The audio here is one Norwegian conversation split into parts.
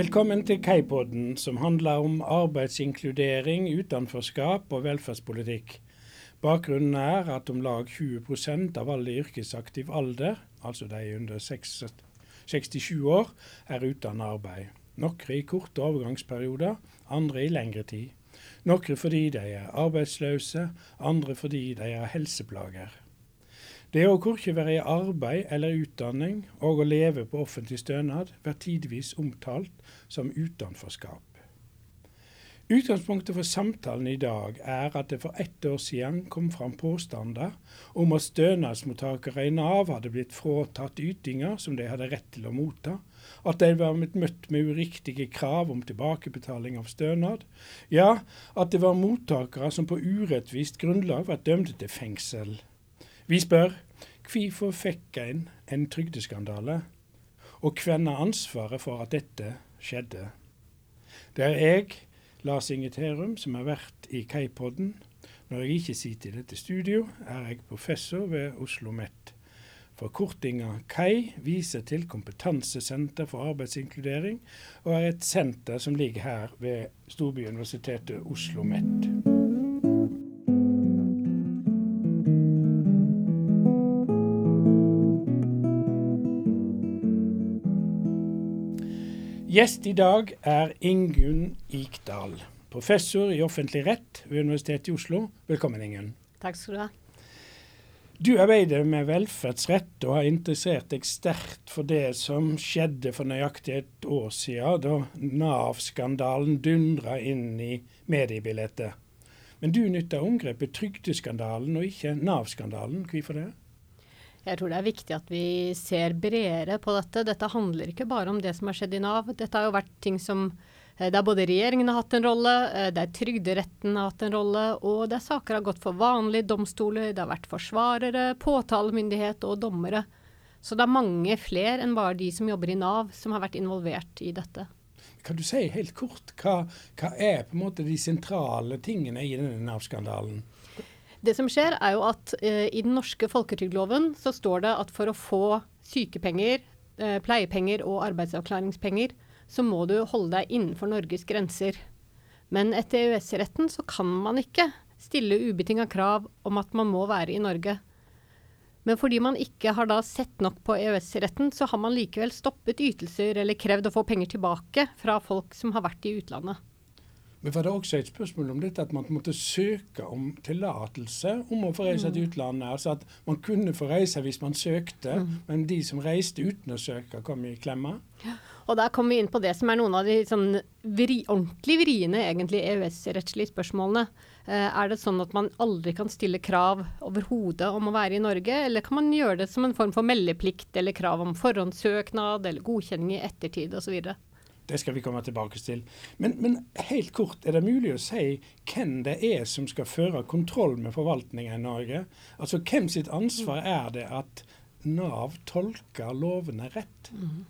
Velkommen til Kaipodden, som handler om arbeidsinkludering, utenforskap og velferdspolitikk. Bakgrunnen er at om lag 20% av alle i yrkesaktiv alder, altså de under 67 år, er uten arbeid. Noen i korte overgangsperioder, andre i lengre tid. Noen fordi de er arbeidsløse, andre fordi de har helseplager. Det å korkje være i arbeid eller utdanning og å leve på offentlig stønad blir tidvis omtalt som utenforskap. Utgangspunktet for samtalen i dag er at det for ett år siden kom fram påstander om at stønadsmottakere i Nav hadde blitt fratatt ytinger som de hadde rett til å motta, at de var blitt møtt med uriktige krav om tilbakebetaling av stønad, ja, at det var mottakere som på urettvist grunnlag var dømt til fengsel. Vi spør hvorfor fikk en en trygdeskandale, og hvem er ansvaret for at dette skjedde? Det er jeg, Lars Inge Terum, som har vært i Kaipodden. Når jeg ikke sitter i dette studio, er jeg professor ved Oslo OsloMet. Forkortinga KAI viser til Kompetansesenter for arbeidsinkludering, og er et senter som ligger her ved storbyuniversitetet Oslo OsloMet. Gjest i dag er Ingunn Ikdal, professor i offentlig rett ved Universitetet i Oslo. Velkommen, Ingunn. Takk skal du ha. Du arbeider med velferdsrett og har interessert deg sterkt for det som skjedde for nøyaktig et år siden, da Nav-skandalen dundra inn i mediebildet. Men du nytter omgrepet trygdeskandalen og ikke Nav-skandalen. Hvorfor det? Jeg tror det er viktig at vi ser bredere på dette. Dette handler ikke bare om det som har skjedd i Nav. Dette har jo vært ting som eh, der både regjeringen har hatt en rolle, eh, der Trygderetten har hatt en rolle, og der saker har gått for vanlige domstoler. Det har vært forsvarere, påtalemyndighet og dommere. Så det er mange flere enn bare de som jobber i Nav, som har vært involvert i dette. Kan du si helt kort hva, hva er på en måte de sentrale tingene i denne Nav-skandalen? Det som skjer, er jo at eh, i den norske folketrygdloven så står det at for å få sykepenger, eh, pleiepenger og arbeidsavklaringspenger, så må du holde deg innenfor Norges grenser. Men etter EØS-retten så kan man ikke stille ubetinga krav om at man må være i Norge. Men fordi man ikke har da sett nok på EØS-retten, så har man likevel stoppet ytelser eller krevd å få penger tilbake fra folk som har vært i utlandet. Men var det også et spørsmål om dette at man måtte søke om tillatelse om å få reise til mm. utlandet? Altså at man kunne få reise hvis man søkte, mm. men de som reiste uten å søke, kom i klemma? Ja. Og der kommer vi inn på det som er noen av de sånn vri, ordentlig vriene egentlig EØS-rettslige spørsmålene. Eh, er det sånn at man aldri kan stille krav overhodet om å være i Norge, eller kan man gjøre det som en form for meldeplikt eller krav om forhåndssøknad eller godkjenning i ettertid osv.? Det skal vi komme tilbake til. Men, men, helt kort, er det mulig å si hvem det er som skal føre kontroll med forvaltninga i Norge? Altså hvem sitt ansvar er det at Nav tolker lovene rett? Mm.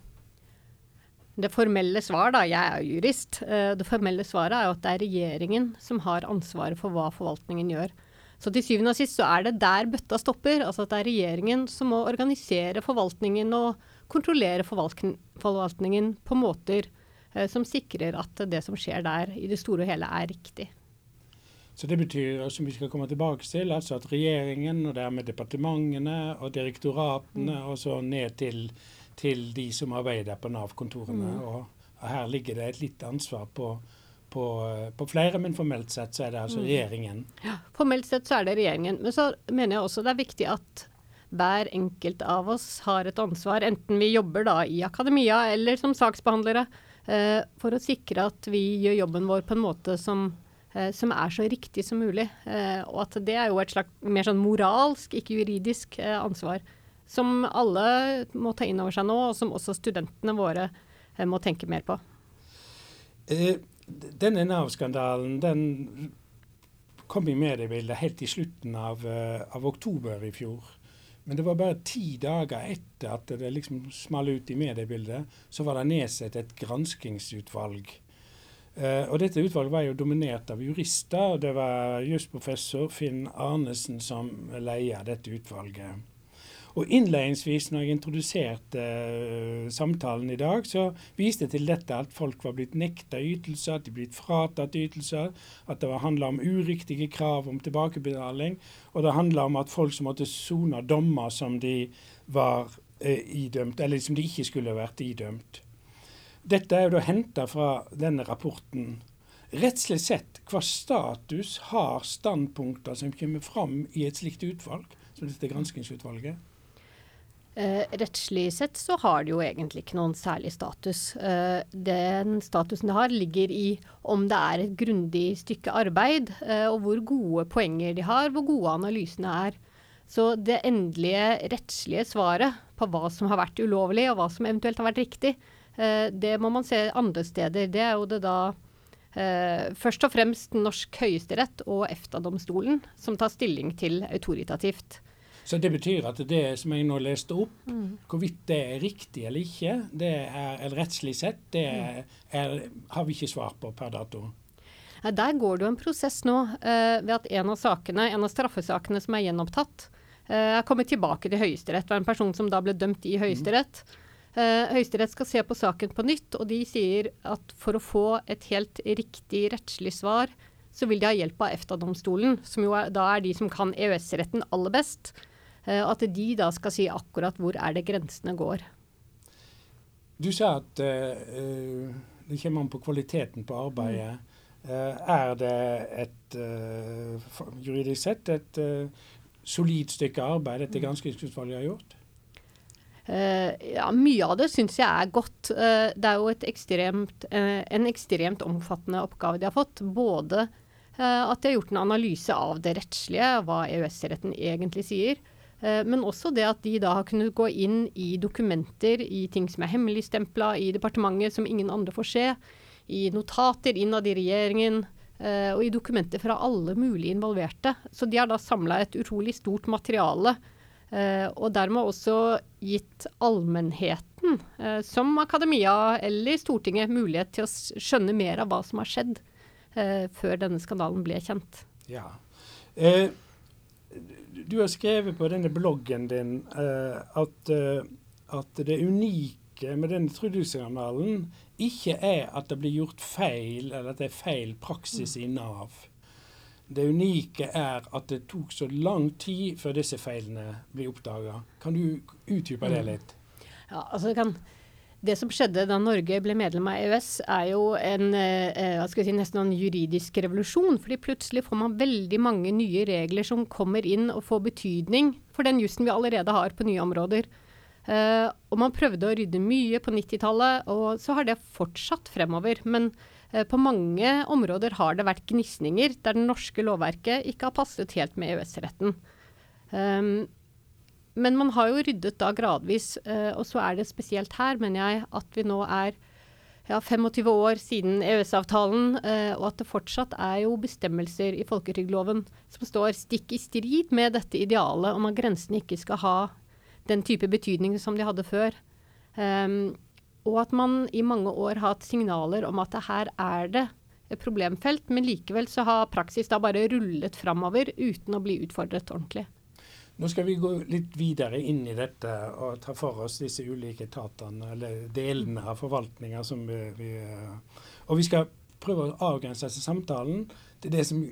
Det formelle svar, da, jeg er jurist, eh, det formelle svaret er jo at det er regjeringen som har ansvaret for hva forvaltningen gjør. Så til syvende og sist så er det der bøtta stopper. Altså at det er regjeringen som må organisere forvaltningen og kontrollere forvaltningen på måter som sikrer at det som skjer der i det store og hele er riktig. Så det betyr, som vi skal komme tilbake til, altså at regjeringen og dermed departementene og direktoratene mm. og så ned til, til, de som arbeider på Nav-kontorene. Mm. Og, og, her ligger det et litt ansvar på, på, på, flere, men formelt sett så er det altså mm. regjeringen. Ja, formelt sett så er det regjeringen. Men så mener jeg også det er viktig at hver enkelt av oss har et ansvar, enten vi jobber da i akademia eller som saksbehandlere Eh, for å sikre at vi gjør jobben vår på en måte som, eh, som er så riktig som mulig. Eh, og at det er jo et slags mer sånn moralsk, ikke juridisk ansvar. Som alle må ta inn over seg nå, og som også studentene våre må tenke mer på. denne Nav-skandalen den kom i mediebildet helt i slutten av, av oktober i fjor. Men det var bare ti dager etter at det liksom smalt ut i mediebildet, så var det nedsatt et granskingsutvalg. Uh, og dette utvalget var jo dominert av jurister, og det var jusprofessor Finn Arnesen som leia dette utvalget. Og Innledningsvis når jeg introduserte uh, samtalen i dag, så viste jeg til dette at folk var blitt nekta ytelser, at de blitt fratatt ytelser, at det handla om uriktige krav om tilbakebetaling, og det handla om at folk som måtte sone dommer som de var uh, idømt, eller som de ikke skulle vært idømt. Dette er jo da henta fra denne rapporten. Rettslig sett, hva status har standpunkter som kommer fram i et slikt utvalg, som dette granskingsutvalget? Eh, rettslig sett så har det jo egentlig ikke noen særlig status. Eh, den statusen det har, ligger i om det er et grundig stykke arbeid, eh, og hvor gode poenger de har, hvor gode analysene er. Så det endelige rettslige svaret på hva som har vært ulovlig, og hva som eventuelt har vært riktig, eh, det må man se andre steder. Det er jo det da eh, først og fremst norsk høyesterett og EFTA-domstolen som tar stilling til autoritativt. Så det betyr at det som jeg nå leste opp, mm. hvorvidt det er riktig eller ikke, det er eller rettslig sett, det er, er, har vi ikke svar på per dato. Der går det jo en prosess nå uh, ved at en av sakene, en av straffesakene som er gjenopptatt, uh, er kommet tilbake til Høyesterett. Det var en person som da ble dømt i Høyesterett. Uh, Høyesterett skal se på saken på nytt, og de sier at for å få et helt riktig rettslig svar, så vil de ha hjelp av EFTA-domstolen, som jo er, da er de som kan EØS-retten aller best. Uh, at de da skal si akkurat hvor er det grensene går. Du sa at uh, det kommer an på kvaliteten på arbeidet. Mm. er det et juridisk sett et solid stykke arbeid dette mm. granskingsutvalget har gjort? Uh, ja, mye av det syns jeg er godt. Uh, det er jo ekstremt, uh, en ekstremt omfattende oppgave de har fått. Både at de har gjort en analyse av det rettslige, hva EØS-retten egentlig sier. Men også det at de da har kunnet gå inn i dokumenter, i ting som er hemmeligstempla i departementet som ingen andre får se. I notater innad i regjeringen. og i dokumenter fra alle mulige involverte. Så de har da samla et utrolig stort materiale Uh, og dermed også gitt allmennheten, som akademia eller Stortinget, mulighet til å skjønne mer av hva som har skjedd før denne skandalen ble kjent. Ja. Du har skrevet på denne bloggen din at, at, det unike med denne Trudus-skandalen ikke er at det blir gjort feil, eller at det er feil praksis i Nav. Det unike er at det tok så lang tid før disse feilene blir oppdaga. Kan du utdype det mm. litt? Ja, altså kan, Det som skjedde da Norge ble medlem av EØS, er jo en, eh, skal si, nesten en juridisk revolusjon. fordi plutselig får man veldig mange nye regler som kommer inn og får betydning for den jussen vi allerede har på nye områder. Eh, og man prøvde å rydde mye på 90-tallet, og så har det fortsatt fremover. Men Eh, på mange områder har det vært gnisninger der det norske lovverket ikke har passet helt med EØS-retten. Um, men man har jo ryddet da gradvis, uh, og så er det spesielt her, mener jeg, at vi nå er ja, 25 år siden EØS-avtalen, uh, og at det fortsatt er jo bestemmelser i folketrygdloven som står stikk i strid med dette idealet om at grensene ikke skal ha den type betydning som de hadde før. Um, og at man i mange år har hatt signaler om at her er det et problemfelt, men likevel så har praksis da bare rullet framover uten å bli utfordret ordentlig. Nå skal vi gå litt videre inn i dette og ta for oss disse ulike etatene, eller delene av forvaltninga som vi, vi, Og vi skal prøve å avgrense disse samtalen til det som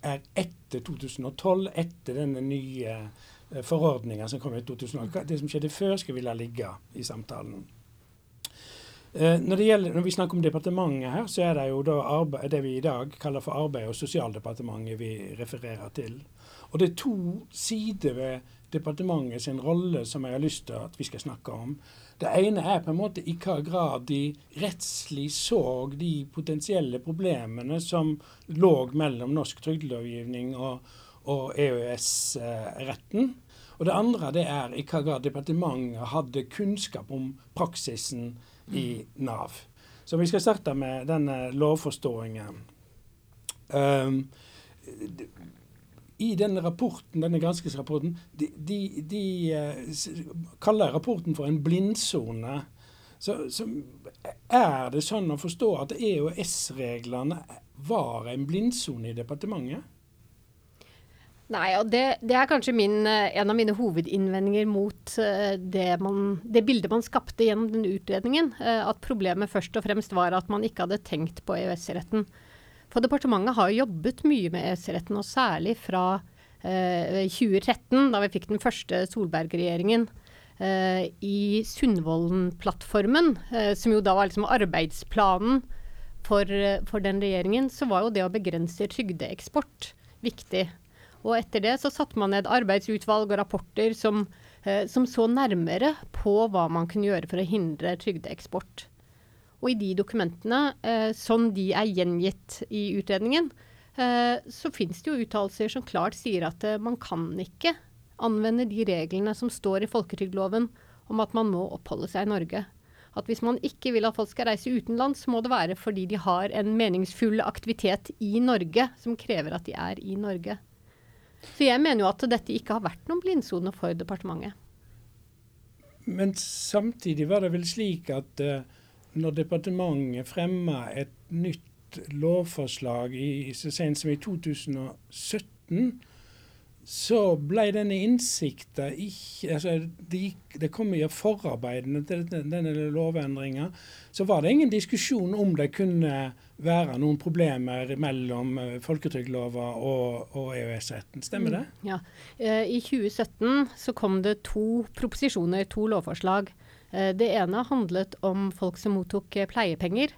er etter 2012, etter denne nye eh, forordninga som kom i 2012. Det som skjedde før, skal vi la ligge i samtalen. Eh, når, gjelder, når, vi snakker om departementet her, så er det jo det vi i dag kaller for Arbeid- og sosialdepartementet vi refererer til. Og det er to sider ved departementet sin rolle som jeg har lyst til at vi skal snakke om. Det ene er på en måte i hva grad de rettslig så de potensielle problemene som lå mellom norsk trygdelovgivning og, og EØS-retten. Og det andre det er i hva grad departementet hadde kunnskap om praksisen i Nav. Så vi skal starte med denne lovforståingen. Um, I denne rapporten, denne granskingsrapporten, de, de, de uh, kaller rapporten for en blindsone. Så, så, er det sånn å forstå at EØS-reglene var en blindsone i departementet? Nei, og det, det er kanskje min, eh, en av mine hovedinnvendinger mot uh, det, man, det, bildet man skapte gjennom den utredningen. At problemet først og fremst var at man ikke hadde tenkt på EØS-retten. For departementet har jobbet mye med EØS-retten, og særlig fra eh, 2013, da vi fikk den første Solberg-regjeringen. I Sundvolden-plattformen, som jo da var liksom arbeidsplanen for, for den regjeringen, så var jo det å begrense trygdeeksport viktig. Og etter det så satte man ned arbeidsutvalg og rapporter som, eh, som, så nærmere på hva man kunne gjøre for å hindre trygdeeksport. Og i de dokumentene, eh, som de er gjengitt i utredningen, eh, så finnes det jo uttalelser som klart sier at eh, man kan ikke anvende de reglene som står i folketrygdloven om at man må oppholde seg i Norge. At hvis man ikke vil at folk skal reise utenlands, så må det være fordi de har en meningsfull aktivitet i Norge som krever at de er i Norge. Så jeg mener jo at dette ikke har vært noen blindsone for departementet. Men samtidig var det vel slik at uh, når departementet fremma et nytt lovforslag i, så sent som i 2017, så ble denne innsikta ikke altså Det, det kom i forarbeidene til denne lovendringa. Så var det ingen diskusjon om det kunne være noen problemer mellom eh, folketrygdlova og, og EØS-retten. Stemmer det? Mm, ja. Eh, I 2017 så kom det to proposisjoner, to lovforslag. Eh, det ene handlet om folk som mottok pleiepenger.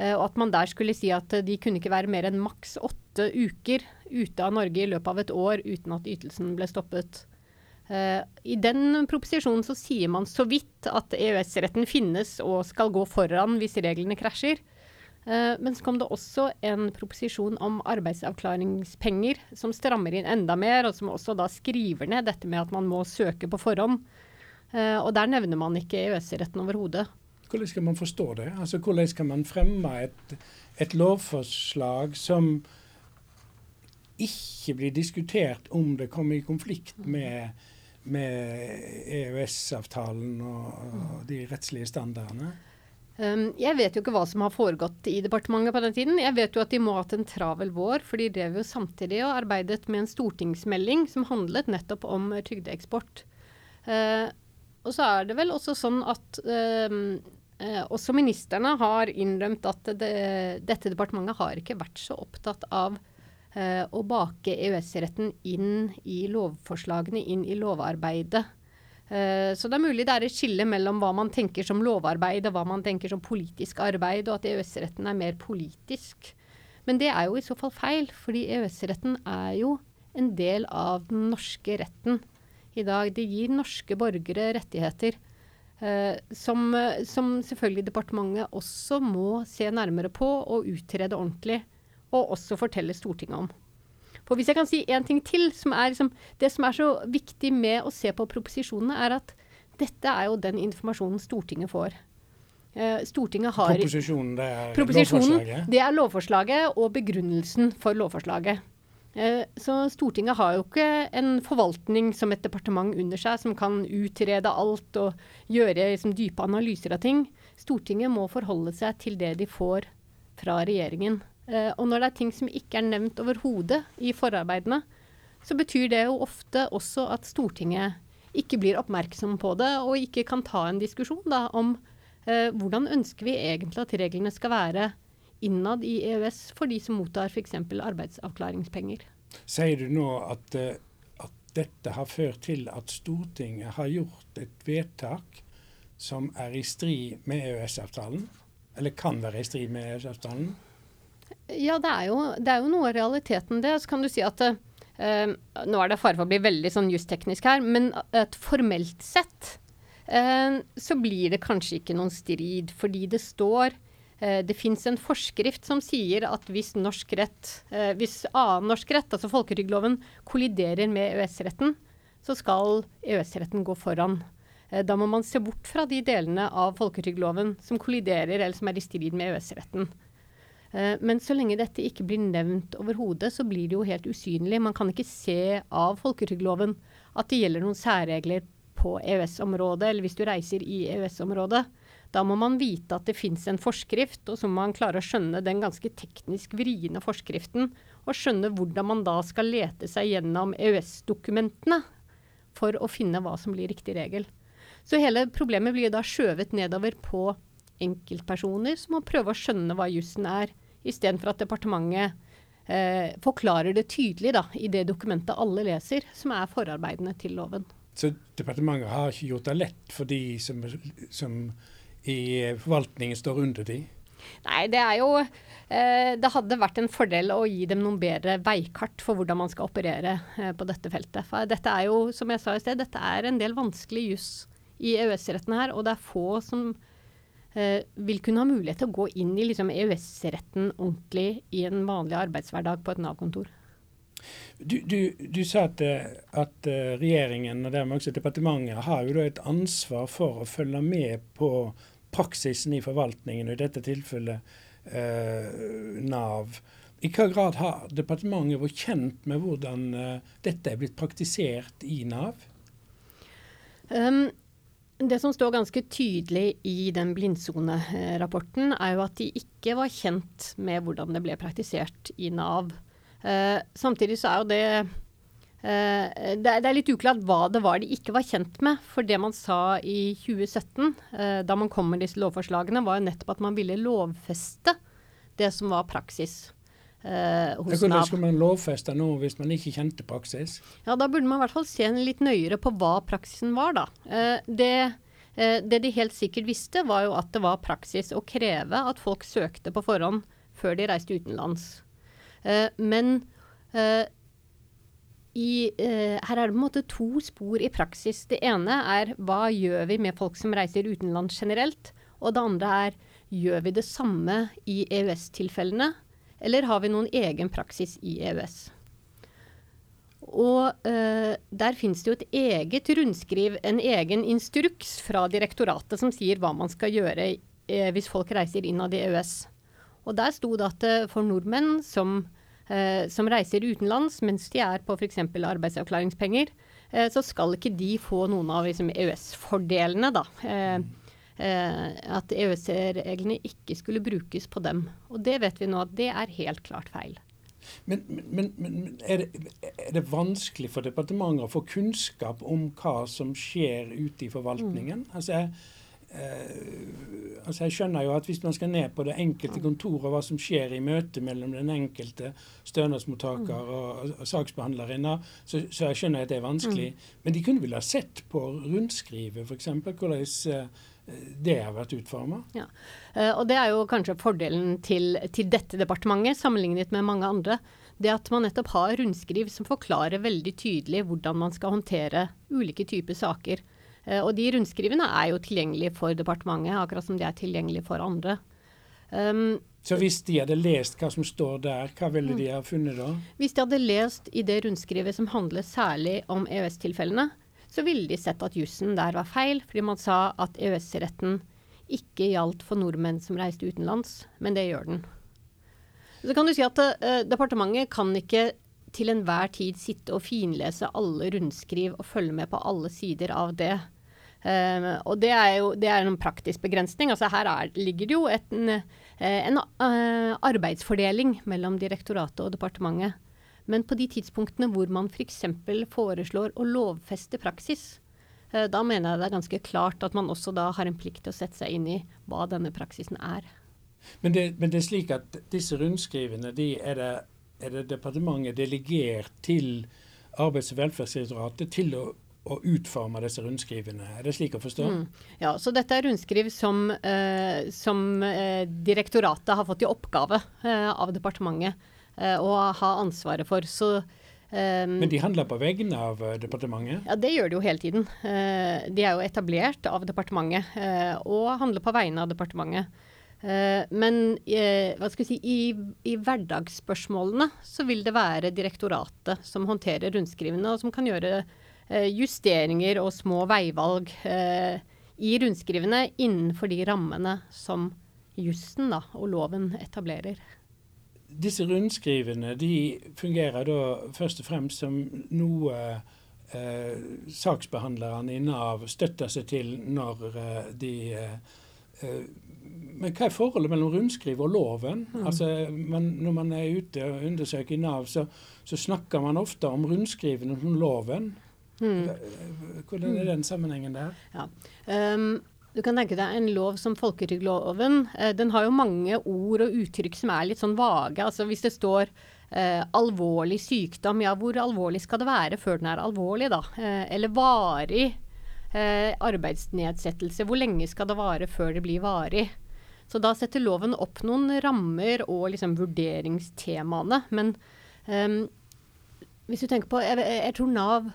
Og at man der skulle si at de kunne ikke være mer enn maks åtte uker ute av Norge i løpet av et år uten at ytelsen ble stoppet. I den proposisjonen så sier man så vidt at EØS-retten finnes og skal gå foran hvis reglene krasjer. Men så kom det også en proposisjon om arbeidsavklaringspenger, som strammer inn enda mer, og som også da skriver ned dette med at man må søke på forhånd. Uh, og der nevner man ikke EØS-retten overhodet. Hvordan skal man forstå det? Altså, Hvordan skal man fremme et, et lovforslag som ikke blir diskutert om det kommer i konflikt med, med EØS-avtalen og, og de rettslige standardene? Um, jeg vet jo ikke hva som har foregått i departementet på den tiden. Jeg vet jo at de må ha hatt en travel vår, for de drev jo samtidig og arbeidet med en stortingsmelding som handlet nettopp om trygdeeksport. Og så er det vel også sånn at uh, uh, også ministerne har innrømt at det, dette departementet har ikke vært så opptatt av å bake EØS-retten inn i lovforslagene, inn i lovarbeidet. Eh, så det er mulig det er et skille mellom hva man tenker som lovarbeid og hva man tenker som politisk arbeid, og at EØS-retten er mer politisk. Men det er jo i så fall feil, fordi EØS-retten er jo en del av den norske retten i dag. Det gir norske borgere rettigheter. Eh, som, som, selvfølgelig departementet også må se nærmere på og utrede ordentlig. Og også fortelle Stortinget om. For hvis jeg kan si en ting til, som er liksom, det som er så viktig med å se på proposisjonene, er at dette er jo den informasjonen Stortinget får. Eh, Stortinget har Proposisjonen, det er proposisjonen, lovforslaget? Det er lovforslaget og begrunnelsen for lovforslaget. Uh, så Stortinget har jo ikke en forvaltning som et departement under seg som kan utrede alt og gjøre liksom, dype analyser av ting. Stortinget må forholde seg til det de får fra regjeringen. Uh, og når det er ting som ikke er nevnt overhodet i forarbeidene, så betyr det jo ofte også at Stortinget ikke blir oppmerksom på det, og ikke kan ta en diskusjon da, om eh, hvordan ønsker vi egentlig at reglene skal være innad i EØS for de som mottar f.eks. arbeidsavklaringspenger. Sier du nå at, uh, at dette har ført til at Stortinget har gjort et vedtak som er i strid med EØS-avtalen? Eller kan være i strid med EØS-avtalen? Ja, det er, jo, det er jo noe av realiteten det. Så kan du si at uh, Nå er det fare for å bli veldig sånn justeknisk her, men at formelt sett uh, så blir det kanskje ikke noen strid, fordi det står det fins en forskrift som sier at hvis norsk rett, hvis annen norsk rett, altså folketrygdloven, kolliderer med EØS-retten, så skal EØS-retten gå foran. Da må man se bort fra de delene av folketrygdloven som kolliderer eller som er i strid med EØS-retten. Eh, men så lenge dette ikke blir nevnt overhodet, så blir det jo helt usynlig. Man kan ikke se av folketrygdloven at det gjelder noen særregler på EØS-området, eller hvis du reiser i EØS-området. Da må man vite at det fins en forskrift, og så må man klare å skjønne den ganske teknisk vriene forskriften Og skjønne hvordan man da skal lete seg gjennom EØS-dokumentene for å finne hva som blir riktig regel. Så hele problemet blir da skjøvet nedover på enkeltpersoner som må prøve å skjønne hva jussen er, istedenfor at departementet eh, forklarer det tydelig da, i det dokumentet alle leser, som er forarbeidene til loven. Så departementet har ikke gjort det lett for de som, som i forvaltningen står under de? Nei, det er jo eh, Det hadde vært en fordel å gi dem noen bedre veikart for hvordan man skal operere eh, på dette feltet. For dette er jo, som jeg sa i sted, dette er en del vanskelig juss i EØS-retten her, og det er få som eh, vil kunne ha mulighet til å gå inn i liksom, EØS-retten ordentlig i en vanlig arbeidshverdag på et Nav-kontor. Du, du, du, sa at, at, regjeringen og dermed også departementet har jo et ansvar for å følge med på praksisen i forvaltningen, og i dette tilfellet eh, Nav. I hva grad har departementet vært kjent med hvordan eh, dette er blitt praktisert i Nav? Um, det som står ganske tydelig i den blindsonerapporten, er jo at de ikke var kjent med hvordan det ble praktisert i Nav. Uh, samtidig så er jo det uh, det, er, litt uklart hva det var de ikke var kjent med. For det man sa i 2017, uh, da man kom med disse lovforslagene, var jo nettopp at man ville lovfeste det som var praksis eh, hos Hvordan Nav. skulle man lovfeste noe hvis man ikke kjente praksis? Ja, Da burde man i hvert fall se litt nøyere på hva praksisen var, da. Eh, det, eh, det, de helt sikkert visste, var jo at det var praksis å kreve at folk søkte på forhånd før de reiste utenlands. Eh, men eh, i, eh, her er det på en måte to spor i praksis. Det ene er hva gjør vi med folk som reiser utenlands generelt? Og det andre er gjør vi det samme i EØS-tilfellene? Eller har vi noen egen praksis i EØS? Og eh, der finnes det jo et eget rundskriv, en egen instruks fra direktoratet som sier hva man skal gjøre eh, hvis folk reiser innad i EØS. Og der sto det at uh, for nordmenn som, som, reiser utenlands mens de er på f.eks. arbeidsavklaringspenger, så skal ikke de få noen av liksom, EØS-fordelene, da eh, at EØS-reglene ikke skulle brukes på dem. Og det vet vi nå at det er helt klart feil. Men, men, men er, det, er, det, vanskelig for departementet å få kunnskap om hva som skjer ute i forvaltningen? Mm. Altså, eh, altså jeg skjønner jo at hvis man skal ned på det enkelte kontoret, hva som skjer i møte mellom den enkelte stønadsmottaker og, og, og saksbehandlerne, så, så, jeg skjønner at det er vanskelig. Mm. Men de kunne vel ha sett på rundskrivet, f.eks. hvordan eh, det har vært utforma. Ja. Uh, og det er jo kanskje fordelen til, til, dette departementet, sammenlignet med mange andre. Det at man nettopp har rundskriv som forklarer veldig tydelig hvordan man skal håndtere ulike typer saker. Uh, og de rundskrivene er jo tilgjengelige for departementet, akkurat som de er tilgjengelige for andre. Um, så hvis de hadde lest hva som står der, hva ville de ha funnet da? Hvis de hadde lest i det rundskrivet som handler særlig om EØS-tilfellene, så ville de sett at jussen der var feil, fordi man sa at EØS-retten ikke gjaldt for nordmenn som reiste utenlands, men det gjør den. Så kan du si at uh, Departementet kan ikke til enhver tid sitte og finlese alle rundskriv og følge med på alle sider av det. Uh, og det er jo det er en praktisk begrensning. Altså her er, ligger det jo et, en, eh, en uh, arbeidsfordeling mellom direktoratet og departementet. Men på de tidspunktene hvor man f.eks. For foreslår å lovfeste praksis, eh, da mener jeg det er ganske klart at man også da har en plikt til å sette seg inn i hva denne praksisen er. Men det, men det er slik at disse rundskrivene de er, det, er det departementet delegert til Arbeids- og velferdsdirektoratet til å, å, utforme disse rundskrivene. Er det slik å forstå? Mm. Ja, så dette er rundskriv som, eh, som eh, direktoratet har fått i oppgave eh, av departementet Eh, å ha ansvaret for. Så Um, Men de handler på vegne av uh, departementet? Ja, det gjør de jo hele tiden. De er jo etablert av departementet og handler på vegne av departementet. men hva skal vi si, i, i, hverdagsspørsmålene så vil det være direktoratet som håndterer rundskrivene, og som kan gjøre justeringer og små veivalg i rundskrivene innenfor de rammene som jussen og loven etablerer disse rundskrivene de fungerer da først og fremst som noe eh, saksbehandlerne i Nav støtter seg til når eh, de eh, men hva er forholdet mellom rundskriv og loven? Mm. Altså, man, når man er ute og undersøker i Nav, så, så snakker man ofte om rundskrivene som loven. Mm. Hvordan er den sammenhengen der? Ja. Um, du kan tenke deg en lov som folketrygdloven. Uh, den har jo mange ord og uttrykk som er litt sånn vage. Altså Hvis det står eh, alvorlig sykdom, ja hvor alvorlig skal det være før den er alvorlig, da? Eh, eller varig arbeidsnedsettelse, hvor lenge skal det vare før det blir varig? Så da setter loven opp noen rammer og liksom vurderingstemaene. Men um, hvis du tenker på Jeg, jeg tror Nav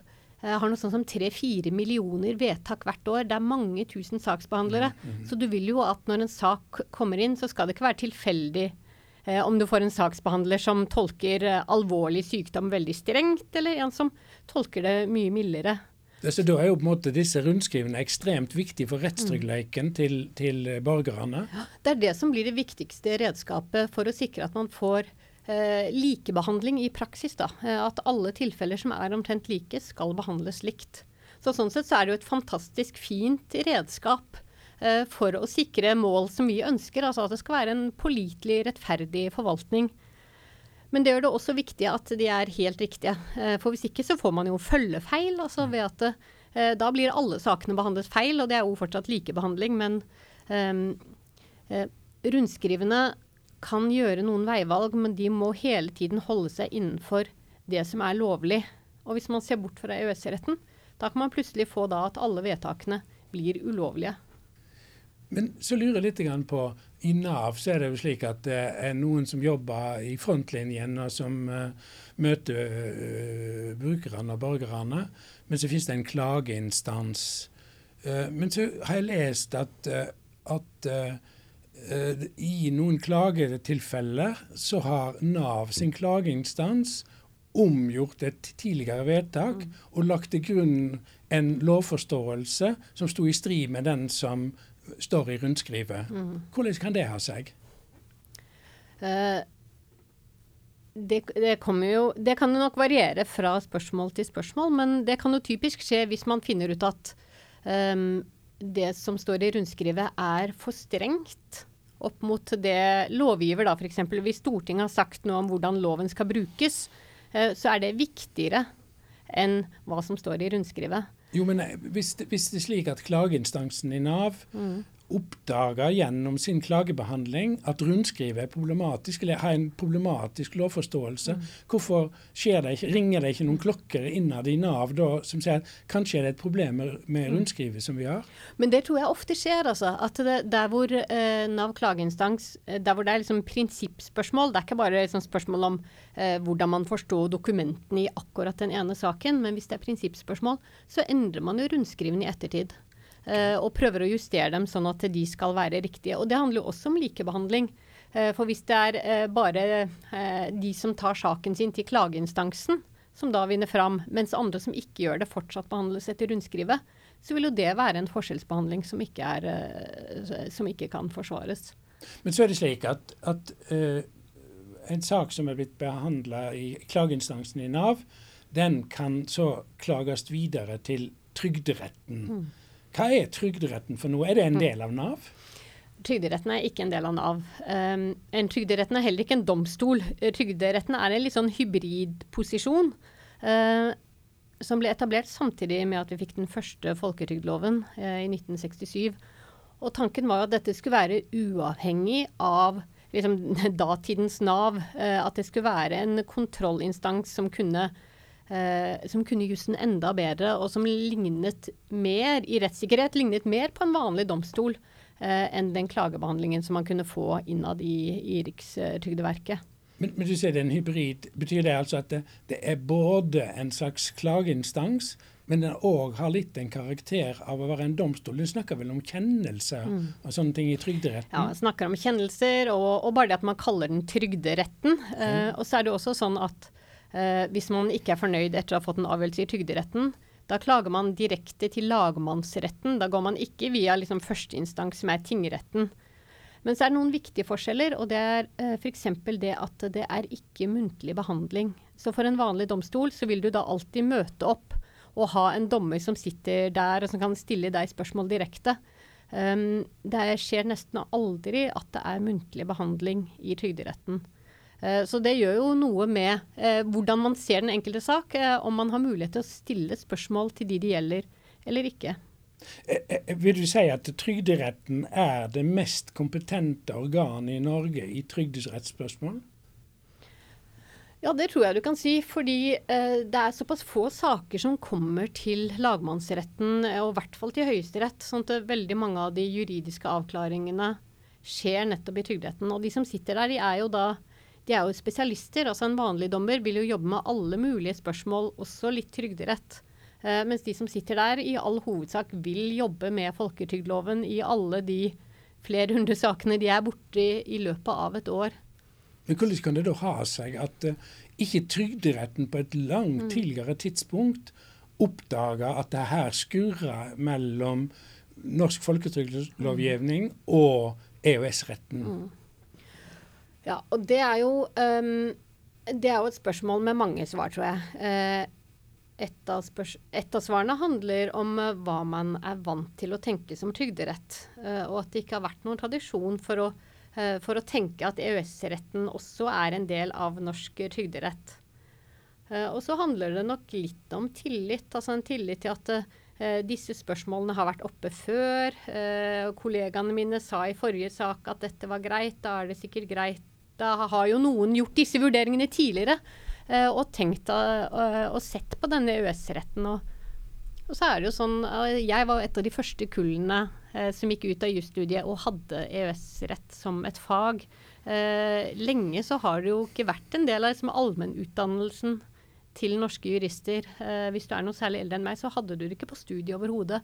har noe sånt som tre-fire millioner vedtak hvert år. Det er mange tusen saksbehandlere. Mm, mm. Så du vil jo at når en sak kommer inn, så skal det ikke være tilfeldig eh, om du får en saksbehandler som tolker eh, alvorlig sykdom veldig strengt, eller en som tolker det mye mildere. Så Da er jo på en måte disse rundskrivene ekstremt viktige for rettstryggheten mm. til, til, borgerne? Ja, det er det som blir det viktigste redskapet for å sikre at man får eh, likebehandling i praksis. Da. Eh, at alle tilfeller som er omtrent like, skal behandles likt. Så Sånn sett så er det jo et fantastisk fint redskap eh, for å sikre mål som vi ønsker. Altså at det skal være en pålitelig, rettferdig forvaltning. Men det gjør det også viktig at de er helt riktige. Eh, for hvis ikke så får man jo følgefeil. altså ved at eh, Da blir alle sakene behandlet feil, og det er jo fortsatt likebehandling. Men um, rundskrivene kan gjøre noen veivalg, men de må hele tiden holde seg innenfor det som er lovlig. Og hvis man ser bort fra EØS-retten, da kan man plutselig få da at alle vedtakene blir ulovlige. Men så lurer jeg litt på I Nav så er det jo slik at det er noen som jobber i frontlinjen og som uh, møter uh, brukerne og borgerne. Men så finnes det en klageinstans. Uh, men så har jeg lest at, at i noen klagetilfeller så har Nav sin klageinstans omgjort et tidligere vedtak mm. og lagt til grunn en lovforståelse som sto i strid med den som står i rundskrivet. Mm. Hvordan kan det ha seg? Uh, det, det, jo, det, kan jo nok variere fra spørsmål til spørsmål, men det kan jo typisk skje hvis man finner ut at um, det som står i rundskrivet er for strengt opp mot det lovgiver, da f.eks. Hvis Stortinget har sagt noe om hvordan loven skal brukes, uh, så er det viktigere enn hva som står i rundskrivet. Jo, men eh, hvis, hvis det er slik at klageinstansen i Nav mm oppdager gjennom sin klagebehandling at rundskrivet er problematisk, eller har en problematisk lovforståelse. Mm. Hvorfor det ikke, ringer det ikke noen klokker innad i Nav da, som sier at kanskje er det et problem med, mm. rundskrivet som vi har? Men det tror jeg ofte skjer. altså, at det, Der hvor eh, Nav klageinstans, eh, der hvor det er liksom prinsippspørsmål, det er ikke bare liksom spørsmål om eh, hvordan man forstår dokumentene i akkurat den ene saken, men hvis det er prinsippspørsmål, så endrer man jo rundskrivene i ettertid. Uh, og prøver å justere dem sånn at de skal være riktige. Og det handler jo også om likebehandling. Uh, for hvis det er uh, bare de som tar saken sin til klageinstansen, som da vinner fram, mens andre som ikke gjør det, fortsatt behandles etter rundskrivet, så vil jo det være en forskjellsbehandling som ikke, er, som ikke kan forsvares. Men så er det slik at, at en sak som er blitt behandla i klageinstansen i Nav, den kan så klages videre til Trygderetten. Mm. Hva er Trygderetten for noe? Er det en mm. del av Nav? Trygderetten er ikke en del av Nav. Um, en Trygderetten er heller ikke en domstol. Trygderetten er en litt sånn hybridposisjon. Uh, som ble etablert samtidig med at vi fikk den første folketrygdloven uh, i 1967. Og tanken var at dette skulle være uavhengig av liksom, datidens Nav. Uh, at det skulle være en kontrollinstans som kunne eh, som kunne jussen enda bedre, og som lignet mer i rettssikkerhet lignet mer på en vanlig domstol eh, enn den klagebehandlingen som man kunne få innad i, i Rikstrygdeverket. Men, men, du sier det er en hybrid. Betyr det altså at det, det er både en slags klageinstans, men den òg har litt en karakter av å være en domstol? Du snakker vel om kjennelser mm. og sånne ting i Trygderetten? Ja, snakker om kjennelser, og, og bare det at man kaller den Trygderetten. Mm. Eh, og så er det også sånn at Eh, hvis man ikke er fornøyd etter å ha fått en avgjørelse i Trygderetten, da klager man direkte til lagmannsretten. Da går man ikke via liksom, førsteinstans, som er tingretten. Men så er det noen viktige forskjeller, og det er eh, f.eks. det at det er ikke muntlig behandling. Så for en vanlig domstol så vil du da alltid møte opp og ha en dommer som sitter der og som kan stille deg spørsmål direkte. Um, det skjer nesten aldri at det er muntlig behandling i Trygderetten. Uh, så det gjør jo noe med uh, hvordan man ser den enkelte sak, uh, om man har mulighet til å stille spørsmål til de det gjelder, eller ikke. Vil du si at Trygderetten er det mest kompetente organet i Norge i trygderettsspørsmål? Ja, det tror jeg du kan si. Fordi eh, det er såpass få saker som kommer til lagmannsretten, eh, og i hvert fall til Høyesterett. Sånn at veldig mange av de juridiske avklaringene skjer nettopp i Trygderetten. Og de som sitter der, de er jo da de er jo spesialister. altså En vanlig dommer vil jo jobbe med alle mulige spørsmål, også litt trygderett. Eh, mens de som sitter der, i all hovedsak vil jobbe med folketrygdloven i alle de flere hundre sakene de er borti i løpet av et år. Men hvordan kan det da ha seg at uh, ikke Trygderetten på et langt mm. tidligere tidspunkt oppdaga at det her skurrer mellom norsk folketrygdlovgivning og EØS-retten? Mm. Ja, og det er jo um, det er jo et spørsmål med mange svar, tror jeg. Uh, et av, et av, svarene handler om uh, hva man er vant til å tenke som trygderett, uh, og at det ikke har vært noen tradisjon for å Eh, for å tenke at EØS-retten også er en del av norsk trygderett. Eh, og så handler det nok litt om tillit. Altså en tillit til at disse spørsmålene har vært oppe før. Eh, kollegaene mine sa i forrige sak at dette var greit. Da er det sikkert greit. Da har jo noen gjort disse vurderingene tidligere eh, og tenkt og sett på denne EØS-retten. Og, og, så er det jo sånn Jeg var et av de første kullene eh, som gikk ut av jusstudiet og hadde EØS-rett som et fag. Eh, lenge så har det jo ikke vært en del av liksom, allmennutdannelsen til norske jurister. Eh, hvis du er noe særlig eldre enn meg, så hadde du det ikke på studiet overhodet.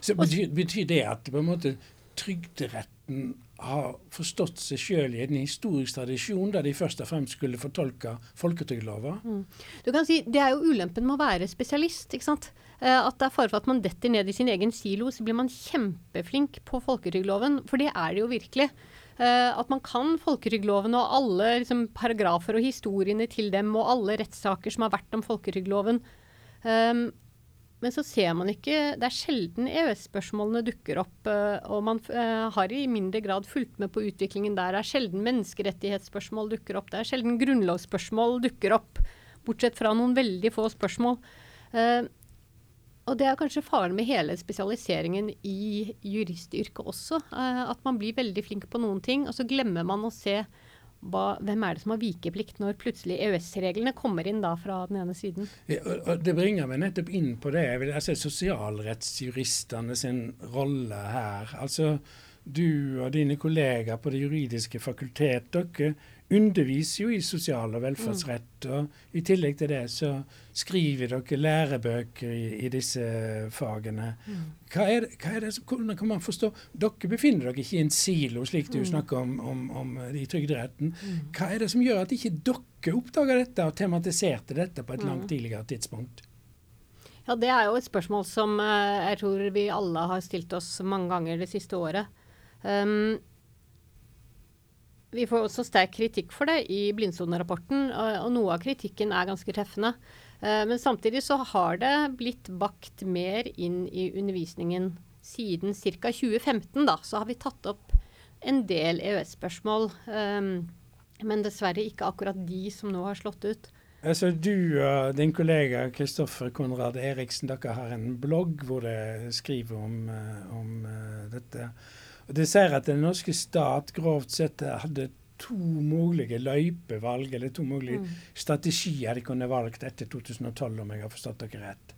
Så betyr, betyr, det at på en måte Trygderetten har forstått seg sjøl i en historisk tradisjon der de først og fremst skulle fortolke folketrygdlova? Mm. Du kan si, Det er jo ulempen med å være spesialist. ikke sant? Eh, at det er fare for at man detter ned i sin egen silo. Så blir man kjempeflink på folketrygdloven, for det er det jo virkelig. Eh, at man kan folketrygdloven og alle liksom, paragrafer og historiene til dem, og alle rettssaker som har vært om folketrygdloven. Men så ser man ikke Det er sjelden EØS-spørsmålene dukker opp. Uh, og man uh, har i mindre grad fulgt med på utviklingen der. Det er sjelden menneskerettighetsspørsmål dukker opp. Det er sjelden grunnlovsspørsmål dukker opp. Bortsett fra noen veldig få spørsmål. Uh, og det er kanskje faren med hele spesialiseringen i juristyrket også. At man blir veldig flink på noen ting, og så glemmer man å se hva, hvem er det som har vikeplikt når plutselig EØS-reglene kommer inn da fra den ene siden? Det bringer meg nettopp inn på det. Jeg vil altså Sosialrettsjuristene sin rolle her. Altså, Du og dine kollegaer på Det juridiske fakultet, dere underviser jo i sosial- og velferdsrett. og I tillegg til det så skriver dere lærebøker i, i disse fagene. Hva er, hva er det, hvordan kan man forstå Dere befinner dere ikke i en silo, slik du snakker om, om, om i Trygderetten. Hva er det som gjør at ikke dere oppdaga dette og tematiserte dette på et langt tidligere tidspunkt? Ja, Det er jo et spørsmål som uh, jeg tror vi alle har stilt oss mange ganger det siste året. Um, vi får også sterk kritikk for det i blindsonerapporten, og, noe av kritikken er ganske treffende. Uh, men samtidig så har det blitt bakt mer inn i undervisningen siden ca. 2015. Da, så har vi tatt opp en del EØS-spørsmål. Um, men dessverre ikke akkurat de som nå har slått ut. Altså Du og din kollega Kristoffer Konrad Eriksen dere har en blogg hvor dere skriver om, uh, om uh, dette. Og Det sier at den norske stat grovt sett hadde to mulige løypevalg, eller to mulige mm. strategier de kunne valgt etter 2012, om jeg har forstått dere rett.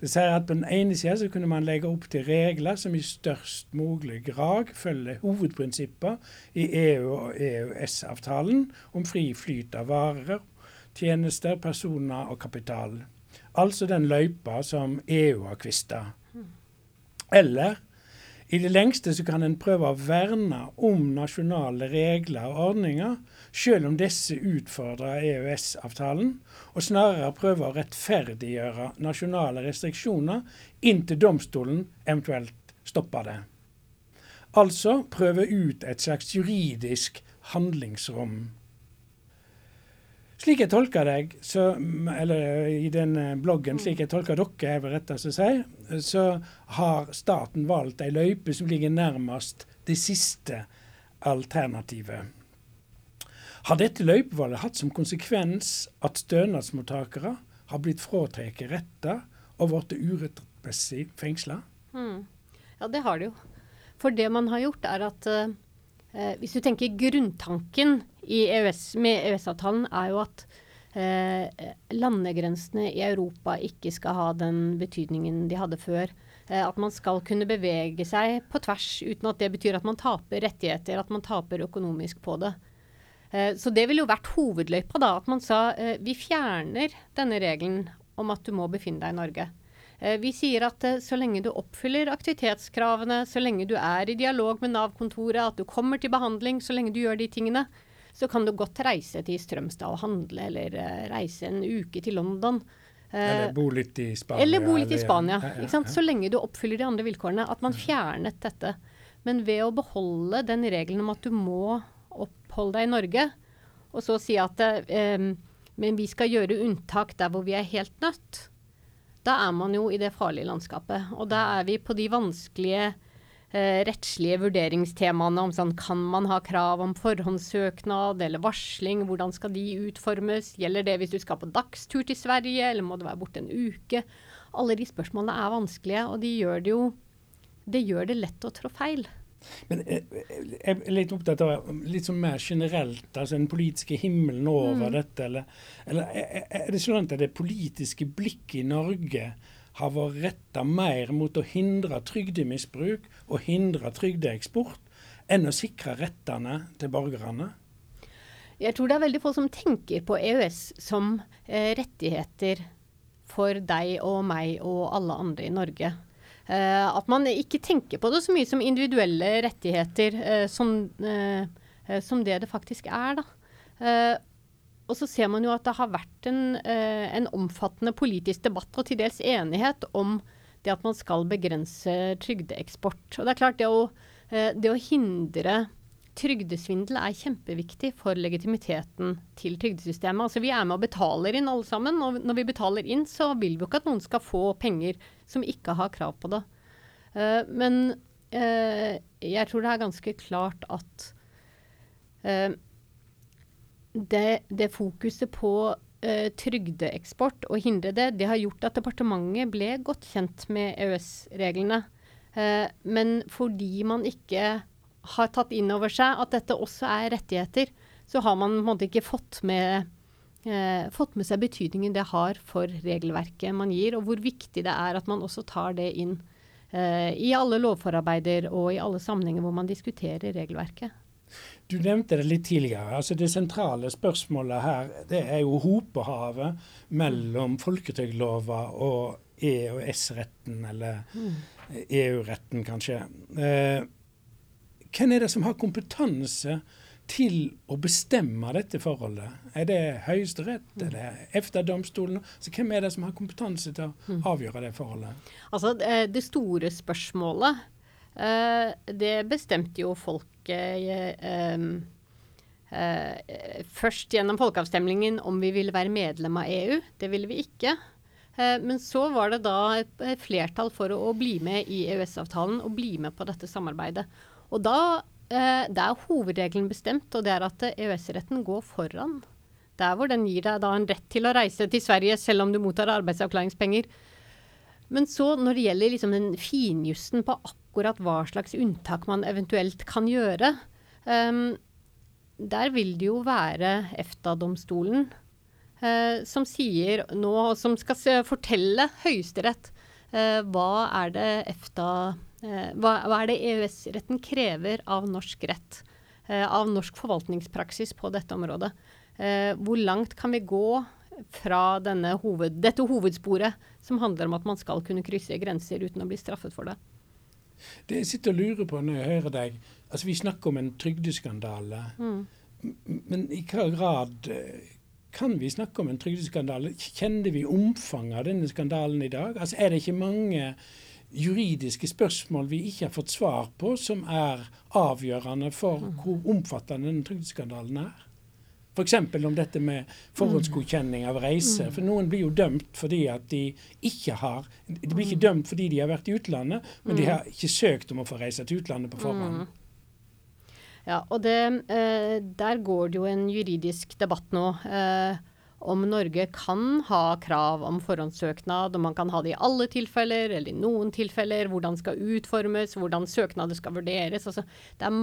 Det sier at På den ene sida så kunne man legge opp til regler som i størst mulig grad følger hovedprinsipper i EU- og EØS-avtalen om fri flyt av varer, tjenester, personer og kapital. Altså den løypa som EU har kvista. Mm. Eller i det lengste så kan en prøve å verne om nasjonale regler og ordninger, selv om disse utfordrer EØS-avtalen, og snarere prøve å rettferdiggjøre nasjonale restriksjoner inntil domstolen eventuelt stopper det. Altså prøve ut et slags juridisk handlingsrom. Slik jeg tolker deg, så, eller i den bloggen, slik jeg tolker dere, er vel rettest å si, så har staten valgt ei løype som ligger nærmest det siste alternativet. Har dette løypevalget hatt som konsekvens at stønadsmottakere har blitt fratatt retter og blitt urettmessig fengsla? Mm. Ja, det har det jo. For det man har gjort, er at eh, hvis du tenker grunntanken EØS, med EØS-avtalen, er jo at eh, landegrensene i Europa ikke skal ha den betydningen de hadde før. Eh, at man skal kunne bevege seg på tvers uten at det betyr at man taper rettigheter, at man taper økonomisk på det. Eh, så det ville jo vært hovedløypa, da. At man sa eh, vi fjerner denne regelen om at du må befinne deg i Norge. Vi sier at så lenge du oppfyller aktivitetskravene, så lenge du er i dialog med Nav-kontoret, at du kommer til behandling, så lenge du gjør de tingene, så kan du godt reise til Strømstad og handle, eller uh, reise en uke til London. Uh, eller bo litt i Spania. Eller bo litt i Spania. Ja, ja, ja. Så lenge du oppfyller de andre vilkårene. At man fjernet dette. Men ved å beholde den regelen om at du må oppholde deg i Norge, og så si at um, men vi skal gjøre unntak der hvor vi er helt nødt, da er man jo i det farlige landskapet. Og da er vi på de vanskelige eh, rettslige vurderingstemaene om sånn kan man ha krav om forhåndssøknad eller varsling, hvordan skal de utformes, gjelder det hvis du skal på dagstur til Sverige, eller må du være borte en uke? Alle de spørsmålene er vanskelige, og de gjør det jo det gjør det lett å trå feil. Men eh, jeg er litt opptatt av litt sånn mer generelt, altså den politiske himmelen over mm. dette. Eller, eller, er det sånn at det politiske blikket i Norge har vært retta mer mot å hindre trygdemisbruk og hindre trygdeeksport, enn å sikre rettene til borgerne? Jeg tror det er veldig få som tenker på EØS som eh, rettigheter for deg og meg og alle andre i Norge. Eh, at man ikke tenker på det så mye som individuelle rettigheter, eh, som, uh, som, det det faktisk er. da. Og så ser man jo at det har vært en, en, omfattende politisk debatt og til dels enighet om det at man skal begrense trygdeeksport. Og det er klart, det å, det å hindre trygdesvindel er kjempeviktig for legitimiteten til trygdesystemet. Altså Vi er med og betaler inn alle sammen, og når vi betaler inn, så vil vi jo ikke at noen skal få penger som ikke har krav på det. Uh, men jeg tror det er ganske klart at det, det, fokuset på trygdeeksport og hindre det, det har gjort at departementet ble godt kjent med EØS-reglene. men fordi man ikke har tatt inn over seg at dette også er rettigheter, så har man måte ikke fått med, eh, fått med seg betydningen det har for regelverket man gir, og hvor viktig det er at man også tar det inn eh, i alle lovforarbeider og i alle sammenhenger hvor man diskuterer regelverket. Du nevnte det litt tidligere. altså Det sentrale spørsmålet her det er jo hopehavet mellom folketrygdlova og EØS-retten, eller mm. EU-retten kanskje. Eh, hvem er det som har kompetanse til å bestemme dette forholdet? Er det Høyesterett, mm. er det EFTA-domstolen? Altså, hvem er det som har kompetanse til å mm. avgjøre det forholdet? Altså, Det store spørsmålet, uh, det bestemte jo folket uh, uh, først gjennom folkeavstemningen om vi ville være medlem av EU. Det ville vi ikke. Men så var det da et flertall for å bli med i EØS-avtalen og bli med på dette samarbeidet. Og da eh, det er hovedregelen bestemt, og det er at EØS-retten går foran. Der hvor den gir deg da en rett til å reise til Sverige selv om du mottar arbeidsavklaringspenger. Men så når det gjelder liksom den finjussen på akkurat hva slags unntak man eventuelt kan gjøre, um, der vil det jo være EFTA-domstolen uh, som sier nå, som skal fortelle Høyesterett uh, hva er det EFTA uh, hva, hva, er det EØS-retten krever av norsk rett? Av norsk forvaltningspraksis på dette området? Hvor langt kan vi gå fra hoved, dette hovedsporet, som handler om at man skal kunne krysse grenser uten å bli straffet for det? Det jeg sitter og lurer på når jeg hører deg altså Vi snakker om en trygdeskandale. Mm. Men i hva grad kan vi snakke om en trygdeskandale? Kjenner vi omfanget av denne skandalen i dag? Altså Er det ikke mange juridiske spørsmål vi ikke har fått svar på, som er avgjørende for mm. hvor omfattende denne trygdeskandalen er? F.eks. om dette med forhåndsgodkjenning av reiser. For noen blir jo dømt fordi at de ikke har De blir ikke dømt fordi de har vært i utlandet, men de har ikke søkt om å få reise til utlandet på forhånd. Ja, og det, eh, der går det jo en juridisk debatt nå. Eh, om Norge kan ha krav om forhåndssøknad, om man kan ha det i alle tilfeller eller i noen tilfeller, hvordan det skal utformes, hvordan søknader skal vurderes. Altså, det er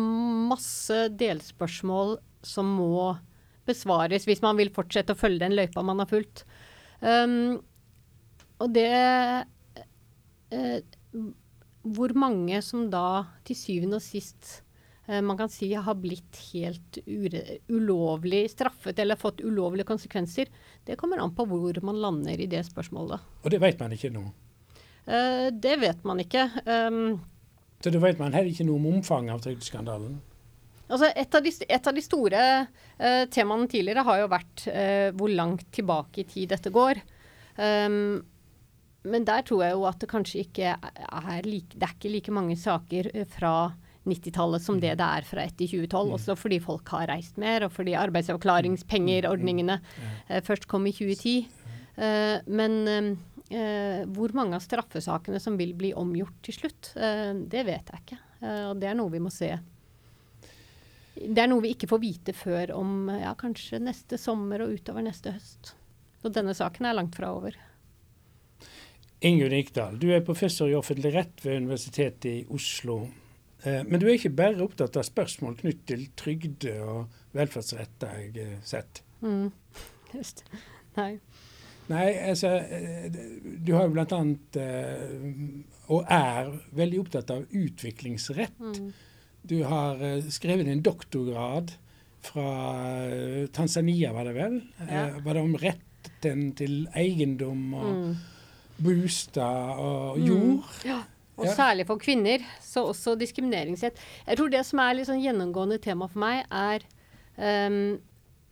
masse delspørsmål som må besvares hvis man vil fortsette å følge den løypa man har fulgt. Um, og det uh, Hvor mange som da til syvende og sist uh, man kan si har blitt helt ulovlig straffet eller fått ulovlige konsekvenser, det kommer an på hvor man lander i det spørsmålet. Og det vet man ikke nå? Uh, det vet man ikke. Um, Så da vet man heller ikke noe om omfanget av trygdeskandalen? Altså et, av de, et, av de, store uh, temaene tidligere har jo vært uh, hvor langt tilbake i tid dette går. Um, men der tror jeg jo at det kanskje ikke er like, det er ikke like mange saker eh, fra 90-tallet som det det er fra etter 2012. Mm. Også fordi folk har reist mer, og fordi arbeidsavklaringspengeordningene uh, først kom i 2010. men hvor mange av straffesakene som vil bli omgjort til slutt, det vet jeg ikke. og det er noe vi må se det er noe vi ikke får vite før om ja, kanskje neste sommer og utover neste høst. Så denne saken er langt fra over. Ingunn Ikdal, du er professor i offentlig rett ved Universitetet i Oslo. Eh, men du er ikke bare opptatt av spørsmål knyttet til trygde- og velferdsrett, har jeg eh, sett? Mm. Just Nei. Nei, altså eh, Du har jo annet, og er veldig opptatt av utviklingsrett. Mm. Du har uh, skrevet en doktorgrad fra uh, Tanzania, var det vel? Ja. Uh, var det om retten til eiendom og mm. bostad og mm. jord? Mm. Ja. Og ja. særlig for kvinner, så også diskrimineringsrett. Jeg tror det som er litt sånn gjennomgående tema for meg, er um,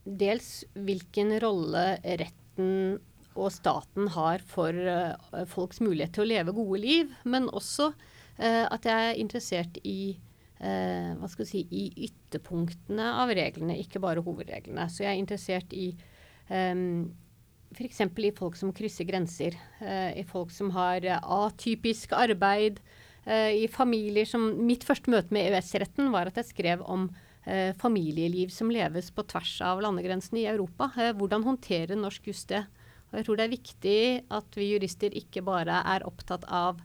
dels hvilken rolle retten og staten har for uh, folks mulighet til å leve gode liv, men også uh, at jeg er interessert i eh, hva skal si, i ytterpunktene av reglene, ikke bare hovedreglene. Så jeg er interessert i eh, f.eks. i folk som krysser grenser. Eh, I folk som har atypisk arbeid. Eh, I familier som Mitt første møte med EØS-retten var at jeg skrev om eh, familieliv som leves på tvers av landegrensene i Europa. Eh, hvordan håndterer norsk just det? Og jeg tror det er viktig at vi jurister ikke bare er opptatt av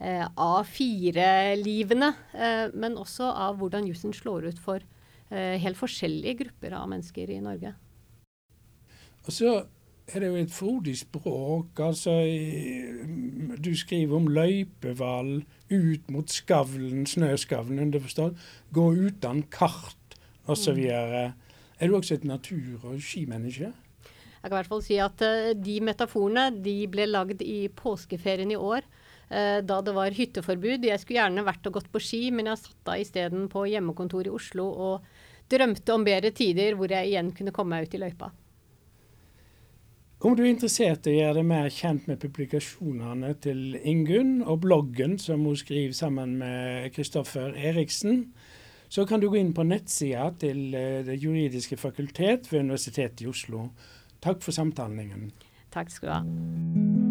A4-livene, eh, men også av hvordan jussen slår ut for eh, helt forskjellige grupper av mennesker i Norge. Og så er det jo et frodig språk. altså Du skriver om løypeval ut mot skavlen, snøskavlen, underforstått. Gå uten kart osv. Mm. Er du også et natur- og skimenneske? Jeg kan i hvert fall si at de metaforene de ble lagd i påskeferien i år. Eh, da det var hytteforbud. Jeg skulle gjerne vært og gått på ski, men jeg satt da isteden på hjemmekontor i Oslo og drømte om bedre tider hvor jeg igjen kunne komme meg ut i løypa. Om du er interessert i å gjøre deg mer kjent med publikasjonene til Ingunn og bloggen som hun skriver sammen med Kristoffer Eriksen, så kan du gå inn på nettsida til eh, Det juridiske fakultet ved Universitetet i Oslo. Takk for samtalen, Ingunn. Takk skal du ha.